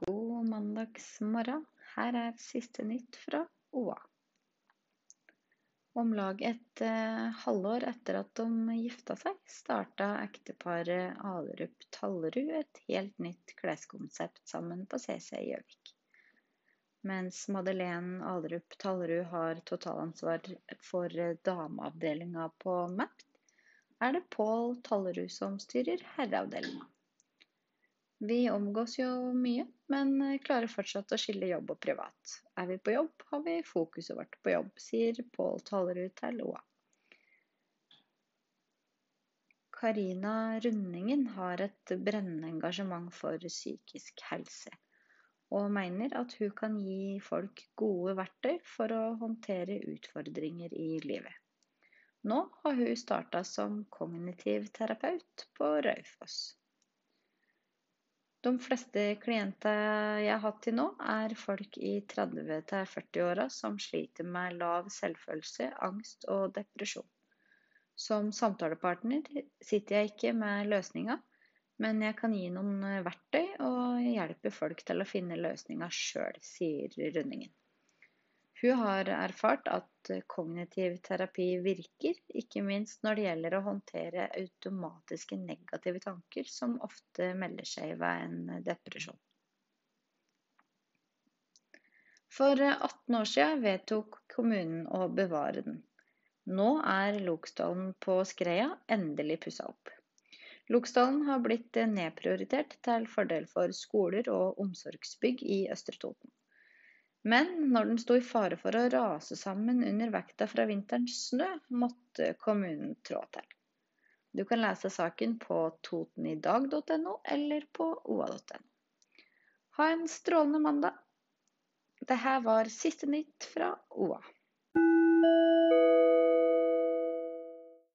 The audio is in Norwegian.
fredagsmorgen. Her er siste nytt fra OA. Om lag et eh, halvår etter at de gifta seg, starta ekteparet Alerup Tallerud et helt nytt kleskonsept sammen på CC i Gjøvik. Mens Madeleine Alerup Tallerud har totalansvar for dameavdelinga på Mapt, er det Pål Tallerud som styrer herreavdelinga. Vi omgås jo mye, men klarer fortsatt å skille jobb og privat. Er vi på jobb, har vi fokuset vårt på jobb, sier Pål Talerud til Loa. Karina Rundingen har et brennende engasjement for psykisk helse, og mener at hun kan gi folk gode verktøy for å håndtere utfordringer i livet. Nå har hun starta som kognitiv terapeut på Raufoss. De fleste klienter jeg har hatt til nå, er folk i 30-40-åra som sliter med lav selvfølelse, angst og depresjon. Som samtalepartner sitter jeg ikke med løsninga, men jeg kan gi noen verktøy og hjelpe folk til å finne løsninga sjøl, sier Rønningen. Hun har erfart at kognitiv terapi virker, ikke minst når det gjelder å håndtere automatiske negative tanker som ofte melder seg ved en depresjon. For 18 år siden vedtok kommunen å bevare den. Nå er Loksdalen på Skreia endelig pussa opp. Loksdalen har blitt nedprioritert til fordel for skoler og omsorgsbygg i Østre Toten. Men når den sto i fare for å rase sammen under vekta fra vinterens snø, måtte kommunen trå til. Du kan lese saken på totenidag.no eller på oa.no. Ha en strålende mandag. Dette var siste nytt fra OA.